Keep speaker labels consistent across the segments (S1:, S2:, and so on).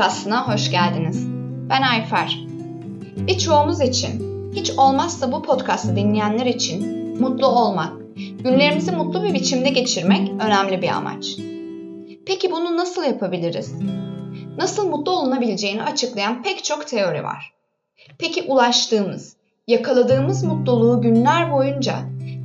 S1: Podcast'ına hoş geldiniz. Ben Ayfer. Birçoğumuz için, hiç olmazsa bu podcast'ı dinleyenler için mutlu olmak, günlerimizi mutlu bir biçimde geçirmek önemli bir amaç. Peki bunu nasıl yapabiliriz? Nasıl mutlu olunabileceğini açıklayan pek çok teori var. Peki ulaştığımız, yakaladığımız mutluluğu günler boyunca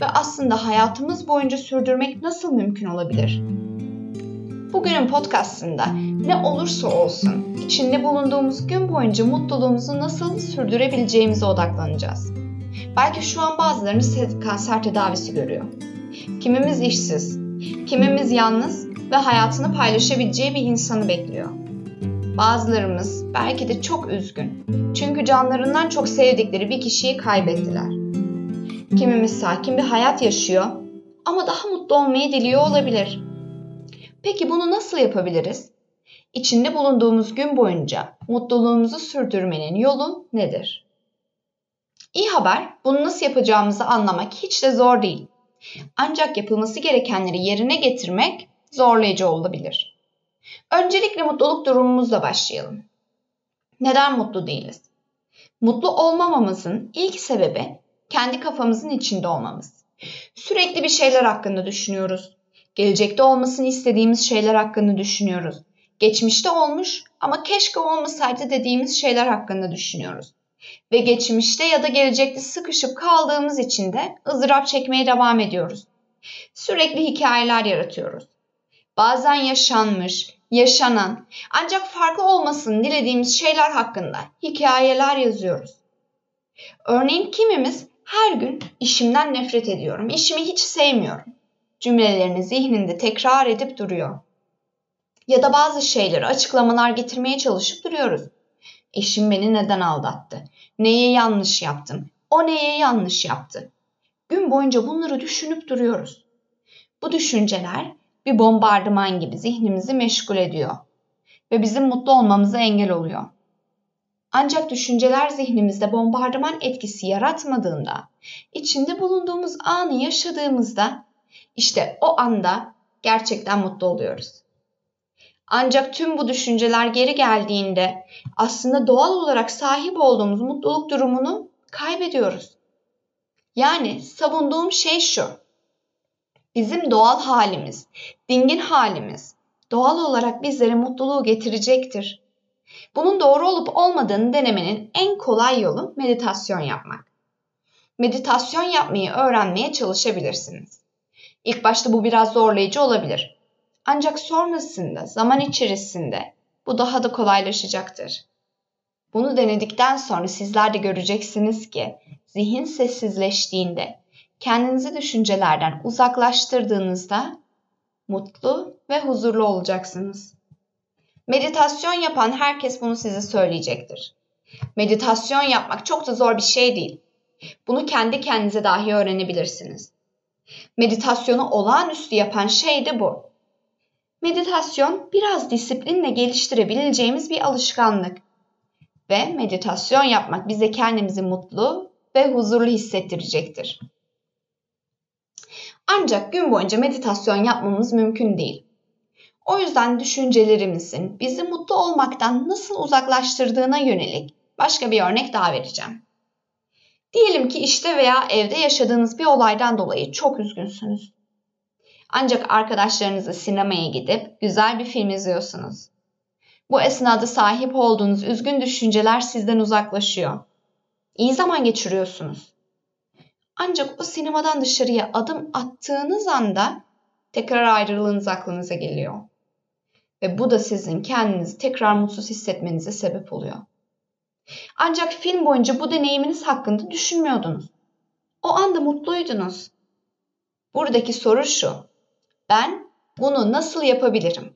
S1: ve aslında hayatımız boyunca sürdürmek nasıl mümkün olabilir? Bugünün podcastında ne olursa olsun içinde bulunduğumuz gün boyunca mutluluğumuzu nasıl sürdürebileceğimize odaklanacağız. Belki şu an bazılarınız kanser tedavisi görüyor. Kimimiz işsiz, kimimiz yalnız ve hayatını paylaşabileceği bir insanı bekliyor. Bazılarımız belki de çok üzgün. Çünkü canlarından çok sevdikleri bir kişiyi kaybettiler. Kimimiz sakin bir hayat yaşıyor ama daha mutlu olmayı diliyor olabilir. Peki bunu nasıl yapabiliriz? İçinde bulunduğumuz gün boyunca mutluluğumuzu sürdürmenin yolu nedir? İyi haber, bunu nasıl yapacağımızı anlamak hiç de zor değil. Ancak yapılması gerekenleri yerine getirmek zorlayıcı olabilir. Öncelikle mutluluk durumumuzla başlayalım. Neden mutlu değiliz? Mutlu olmamamızın ilk sebebi kendi kafamızın içinde olmamız. Sürekli bir şeyler hakkında düşünüyoruz. Gelecekte olmasını istediğimiz şeyler hakkında düşünüyoruz. Geçmişte olmuş ama keşke olmasaydı dediğimiz şeyler hakkında düşünüyoruz. Ve geçmişte ya da gelecekte sıkışıp kaldığımız için de ızdırap çekmeye devam ediyoruz. Sürekli hikayeler yaratıyoruz. Bazen yaşanmış, yaşanan ancak farklı olmasını dilediğimiz şeyler hakkında hikayeler yazıyoruz. Örneğin kimimiz her gün işimden nefret ediyorum, işimi hiç sevmiyorum cümlelerini zihninde tekrar edip duruyor. Ya da bazı şeyleri açıklamalar getirmeye çalışıp duruyoruz. Eşim beni neden aldattı? Neye yanlış yaptım? O neye yanlış yaptı? Gün boyunca bunları düşünüp duruyoruz. Bu düşünceler bir bombardıman gibi zihnimizi meşgul ediyor ve bizim mutlu olmamıza engel oluyor. Ancak düşünceler zihnimizde bombardıman etkisi yaratmadığında, içinde bulunduğumuz anı yaşadığımızda işte o anda gerçekten mutlu oluyoruz. Ancak tüm bu düşünceler geri geldiğinde aslında doğal olarak sahip olduğumuz mutluluk durumunu kaybediyoruz. Yani savunduğum şey şu. Bizim doğal halimiz, dingin halimiz doğal olarak bizlere mutluluğu getirecektir. Bunun doğru olup olmadığını denemenin en kolay yolu meditasyon yapmak. Meditasyon yapmayı öğrenmeye çalışabilirsiniz. İlk başta bu biraz zorlayıcı olabilir. Ancak sonrasında, zaman içerisinde bu daha da kolaylaşacaktır. Bunu denedikten sonra sizler de göreceksiniz ki zihin sessizleştiğinde, kendinizi düşüncelerden uzaklaştırdığınızda mutlu ve huzurlu olacaksınız. Meditasyon yapan herkes bunu size söyleyecektir. Meditasyon yapmak çok da zor bir şey değil. Bunu kendi kendinize dahi öğrenebilirsiniz. Meditasyonu olağanüstü yapan şey de bu. Meditasyon biraz disiplinle geliştirebileceğimiz bir alışkanlık. Ve meditasyon yapmak bize kendimizi mutlu ve huzurlu hissettirecektir. Ancak gün boyunca meditasyon yapmamız mümkün değil. O yüzden düşüncelerimizin bizi mutlu olmaktan nasıl uzaklaştırdığına yönelik başka bir örnek daha vereceğim. Diyelim ki işte veya evde yaşadığınız bir olaydan dolayı çok üzgünsünüz. Ancak arkadaşlarınızla sinemaya gidip güzel bir film izliyorsunuz. Bu esnada sahip olduğunuz üzgün düşünceler sizden uzaklaşıyor. İyi zaman geçiriyorsunuz. Ancak o sinemadan dışarıya adım attığınız anda tekrar ayrılığınız aklınıza geliyor. Ve bu da sizin kendinizi tekrar mutsuz hissetmenize sebep oluyor. Ancak film boyunca bu deneyiminiz hakkında düşünmüyordunuz. O anda mutluydunuz. Buradaki soru şu. Ben bunu nasıl yapabilirim?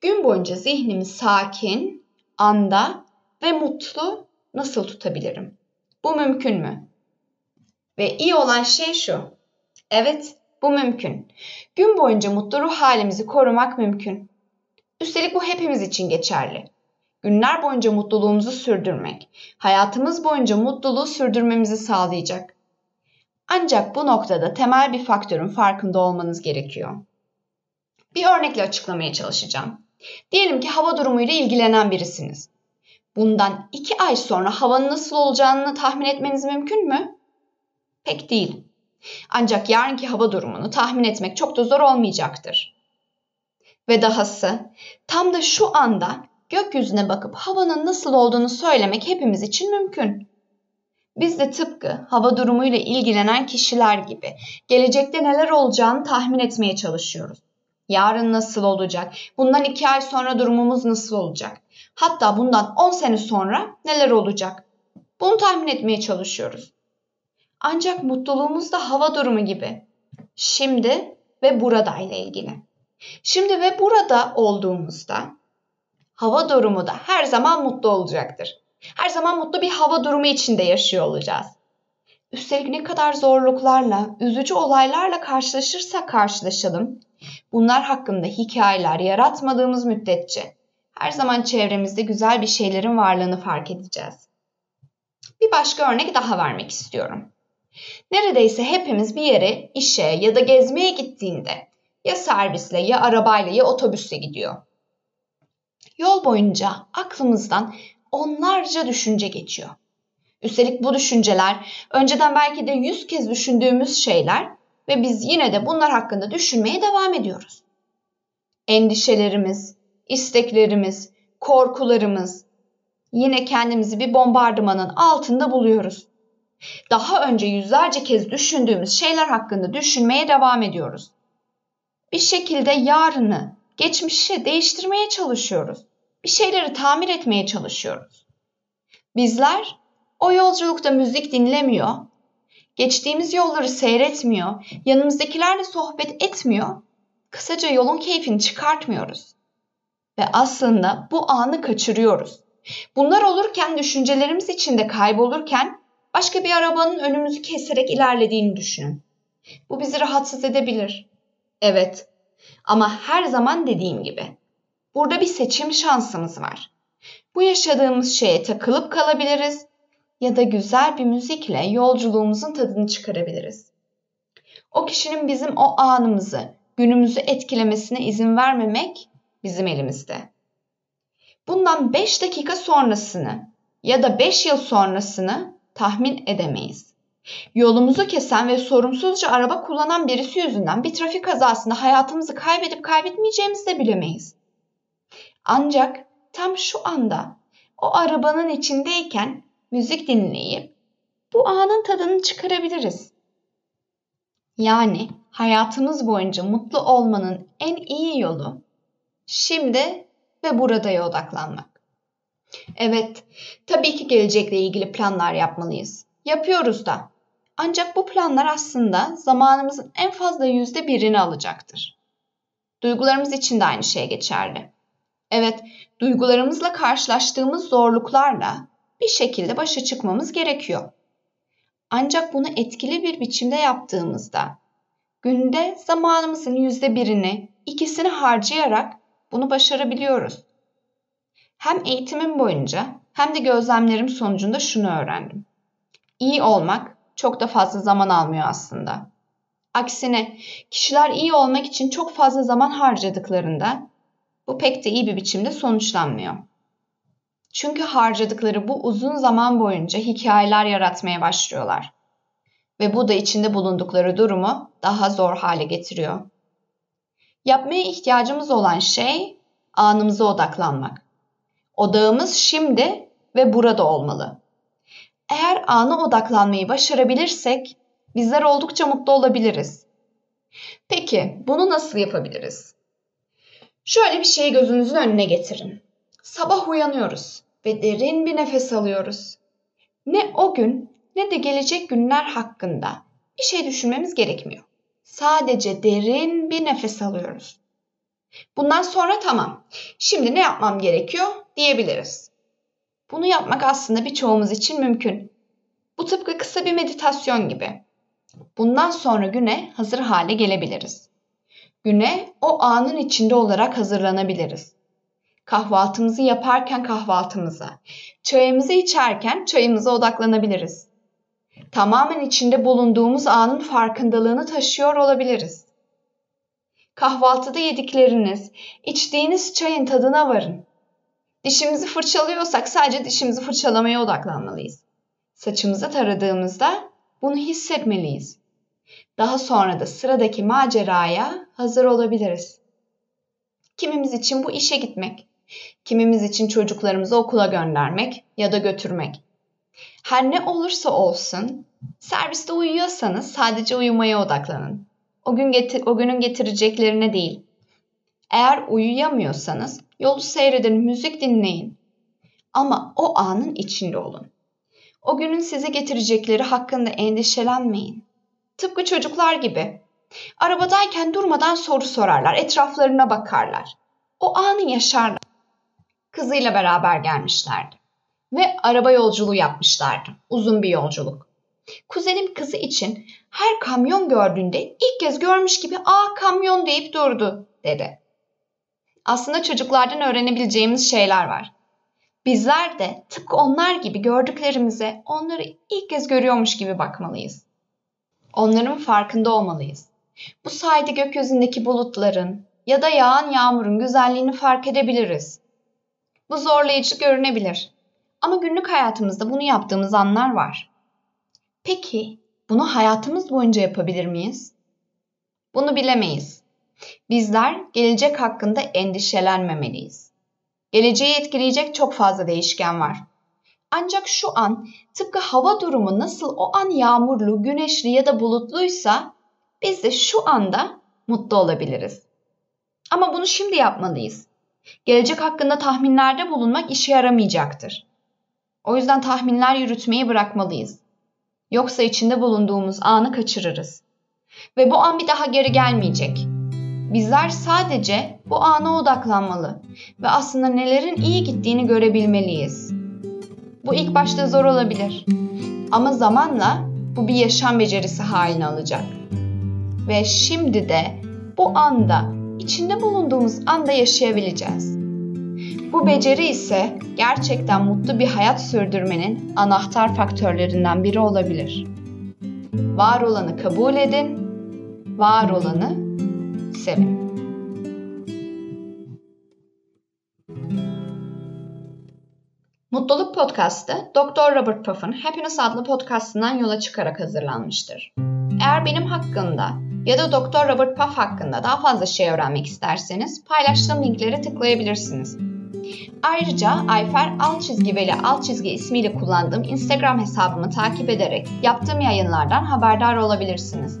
S1: Gün boyunca zihnimi sakin, anda ve mutlu nasıl tutabilirim? Bu mümkün mü? Ve iyi olan şey şu. Evet, bu mümkün. Gün boyunca mutlu ruh halimizi korumak mümkün. Üstelik bu hepimiz için geçerli günler boyunca mutluluğumuzu sürdürmek, hayatımız boyunca mutluluğu sürdürmemizi sağlayacak. Ancak bu noktada temel bir faktörün farkında olmanız gerekiyor. Bir örnekle açıklamaya çalışacağım. Diyelim ki hava durumuyla ilgilenen birisiniz. Bundan iki ay sonra havanın nasıl olacağını tahmin etmeniz mümkün mü? Pek değil. Ancak yarınki hava durumunu tahmin etmek çok da zor olmayacaktır. Ve dahası tam da şu anda gökyüzüne bakıp havanın nasıl olduğunu söylemek hepimiz için mümkün. Biz de tıpkı hava durumuyla ilgilenen kişiler gibi gelecekte neler olacağını tahmin etmeye çalışıyoruz. Yarın nasıl olacak? Bundan iki ay sonra durumumuz nasıl olacak? Hatta bundan 10 sene sonra neler olacak? Bunu tahmin etmeye çalışıyoruz. Ancak mutluluğumuz da hava durumu gibi. Şimdi ve burada ile ilgili. Şimdi ve burada olduğumuzda hava durumu da her zaman mutlu olacaktır. Her zaman mutlu bir hava durumu içinde yaşıyor olacağız. Üstelik ne kadar zorluklarla, üzücü olaylarla karşılaşırsak karşılaşalım, bunlar hakkında hikayeler yaratmadığımız müddetçe her zaman çevremizde güzel bir şeylerin varlığını fark edeceğiz. Bir başka örnek daha vermek istiyorum. Neredeyse hepimiz bir yere, işe ya da gezmeye gittiğinde ya servisle ya arabayla ya otobüsle gidiyor. Yol boyunca aklımızdan onlarca düşünce geçiyor. Üstelik bu düşünceler önceden belki de yüz kez düşündüğümüz şeyler ve biz yine de bunlar hakkında düşünmeye devam ediyoruz. Endişelerimiz, isteklerimiz, korkularımız yine kendimizi bir bombardımanın altında buluyoruz. Daha önce yüzlerce kez düşündüğümüz şeyler hakkında düşünmeye devam ediyoruz. Bir şekilde yarını, geçmişi değiştirmeye çalışıyoruz. Bir şeyleri tamir etmeye çalışıyoruz. Bizler o yolculukta müzik dinlemiyor, geçtiğimiz yolları seyretmiyor, yanımızdakilerle sohbet etmiyor, kısaca yolun keyfini çıkartmıyoruz. Ve aslında bu anı kaçırıyoruz. Bunlar olurken düşüncelerimiz içinde kaybolurken başka bir arabanın önümüzü keserek ilerlediğini düşünün. Bu bizi rahatsız edebilir. Evet. Ama her zaman dediğim gibi burada bir seçim şansımız var. Bu yaşadığımız şeye takılıp kalabiliriz ya da güzel bir müzikle yolculuğumuzun tadını çıkarabiliriz. O kişinin bizim o anımızı, günümüzü etkilemesine izin vermemek bizim elimizde. Bundan 5 dakika sonrasını ya da 5 yıl sonrasını tahmin edemeyiz. Yolumuzu kesen ve sorumsuzca araba kullanan birisi yüzünden bir trafik kazasında hayatımızı kaybedip kaybetmeyeceğimizi de bilemeyiz. Ancak tam şu anda o arabanın içindeyken müzik dinleyip bu anın tadını çıkarabiliriz. Yani hayatımız boyunca mutlu olmanın en iyi yolu şimdi ve buradaya odaklanmak. Evet, tabii ki gelecekle ilgili planlar yapmalıyız. Yapıyoruz da. Ancak bu planlar aslında zamanımızın en fazla yüzde birini alacaktır. Duygularımız için de aynı şey geçerli. Evet, duygularımızla karşılaştığımız zorluklarla bir şekilde başa çıkmamız gerekiyor. Ancak bunu etkili bir biçimde yaptığımızda günde zamanımızın yüzde birini, ikisini harcayarak bunu başarabiliyoruz. Hem eğitimim boyunca hem de gözlemlerim sonucunda şunu öğrendim. İyi olmak çok da fazla zaman almıyor aslında. Aksine kişiler iyi olmak için çok fazla zaman harcadıklarında bu pek de iyi bir biçimde sonuçlanmıyor. Çünkü harcadıkları bu uzun zaman boyunca hikayeler yaratmaya başlıyorlar. Ve bu da içinde bulundukları durumu daha zor hale getiriyor. Yapmaya ihtiyacımız olan şey anımıza odaklanmak. Odağımız şimdi ve burada olmalı. Eğer ana odaklanmayı başarabilirsek bizler oldukça mutlu olabiliriz. Peki bunu nasıl yapabiliriz? Şöyle bir şeyi gözünüzün önüne getirin. Sabah uyanıyoruz ve derin bir nefes alıyoruz. Ne o gün ne de gelecek günler hakkında bir şey düşünmemiz gerekmiyor. Sadece derin bir nefes alıyoruz. Bundan sonra tamam. Şimdi ne yapmam gerekiyor diyebiliriz. Bunu yapmak aslında birçoğumuz için mümkün. Bu tıpkı kısa bir meditasyon gibi. Bundan sonra güne hazır hale gelebiliriz. Güne o anın içinde olarak hazırlanabiliriz. Kahvaltımızı yaparken kahvaltımıza, çayımızı içerken çayımıza odaklanabiliriz. Tamamen içinde bulunduğumuz anın farkındalığını taşıyor olabiliriz. Kahvaltıda yedikleriniz, içtiğiniz çayın tadına varın. Dişimizi fırçalıyorsak sadece dişimizi fırçalamaya odaklanmalıyız. Saçımızı taradığımızda bunu hissetmeliyiz. Daha sonra da sıradaki maceraya hazır olabiliriz. Kimimiz için bu işe gitmek, kimimiz için çocuklarımızı okula göndermek ya da götürmek. Her ne olursa olsun, serviste uyuyorsanız sadece uyumaya odaklanın. O gün getir o günün getireceklerine değil. Eğer uyuyamıyorsanız yolu seyredin, müzik dinleyin. Ama o anın içinde olun. O günün size getirecekleri hakkında endişelenmeyin. Tıpkı çocuklar gibi. Arabadayken durmadan soru sorarlar, etraflarına bakarlar. O anı yaşarlar. Kızıyla beraber gelmişlerdi. Ve araba yolculuğu yapmışlardı. Uzun bir yolculuk. Kuzenim kızı için her kamyon gördüğünde ilk kez görmüş gibi ''Aa kamyon'' deyip durdu dedi. Aslında çocuklardan öğrenebileceğimiz şeyler var. Bizler de tıpkı onlar gibi gördüklerimize onları ilk kez görüyormuş gibi bakmalıyız. Onların farkında olmalıyız. Bu sayede gökyüzündeki bulutların ya da yağan yağmurun güzelliğini fark edebiliriz. Bu zorlayıcı görünebilir. Ama günlük hayatımızda bunu yaptığımız anlar var. Peki bunu hayatımız boyunca yapabilir miyiz? Bunu bilemeyiz. Bizler gelecek hakkında endişelenmemeliyiz. Geleceği etkileyecek çok fazla değişken var. Ancak şu an tıpkı hava durumu nasıl o an yağmurlu, güneşli ya da bulutluysa biz de şu anda mutlu olabiliriz. Ama bunu şimdi yapmalıyız. Gelecek hakkında tahminlerde bulunmak işe yaramayacaktır. O yüzden tahminler yürütmeyi bırakmalıyız. Yoksa içinde bulunduğumuz anı kaçırırız. Ve bu an bir daha geri gelmeyecek. Bizler sadece bu ana odaklanmalı ve aslında nelerin iyi gittiğini görebilmeliyiz. Bu ilk başta zor olabilir. Ama zamanla bu bir yaşam becerisi haline alacak. Ve şimdi de bu anda, içinde bulunduğumuz anda yaşayabileceğiz. Bu beceri ise gerçekten mutlu bir hayat sürdürmenin anahtar faktörlerinden biri olabilir. Var olanı kabul edin, var olanı sevin. Mutluluk Podcast'ı Dr. Robert Puff'ın Happiness adlı podcastından yola çıkarak hazırlanmıştır. Eğer benim hakkında ya da Dr. Robert Puff hakkında daha fazla şey öğrenmek isterseniz paylaştığım linkleri tıklayabilirsiniz. Ayrıca Ayfer alt çizgi veli alt çizgi ismiyle kullandığım Instagram hesabımı takip ederek yaptığım yayınlardan haberdar olabilirsiniz.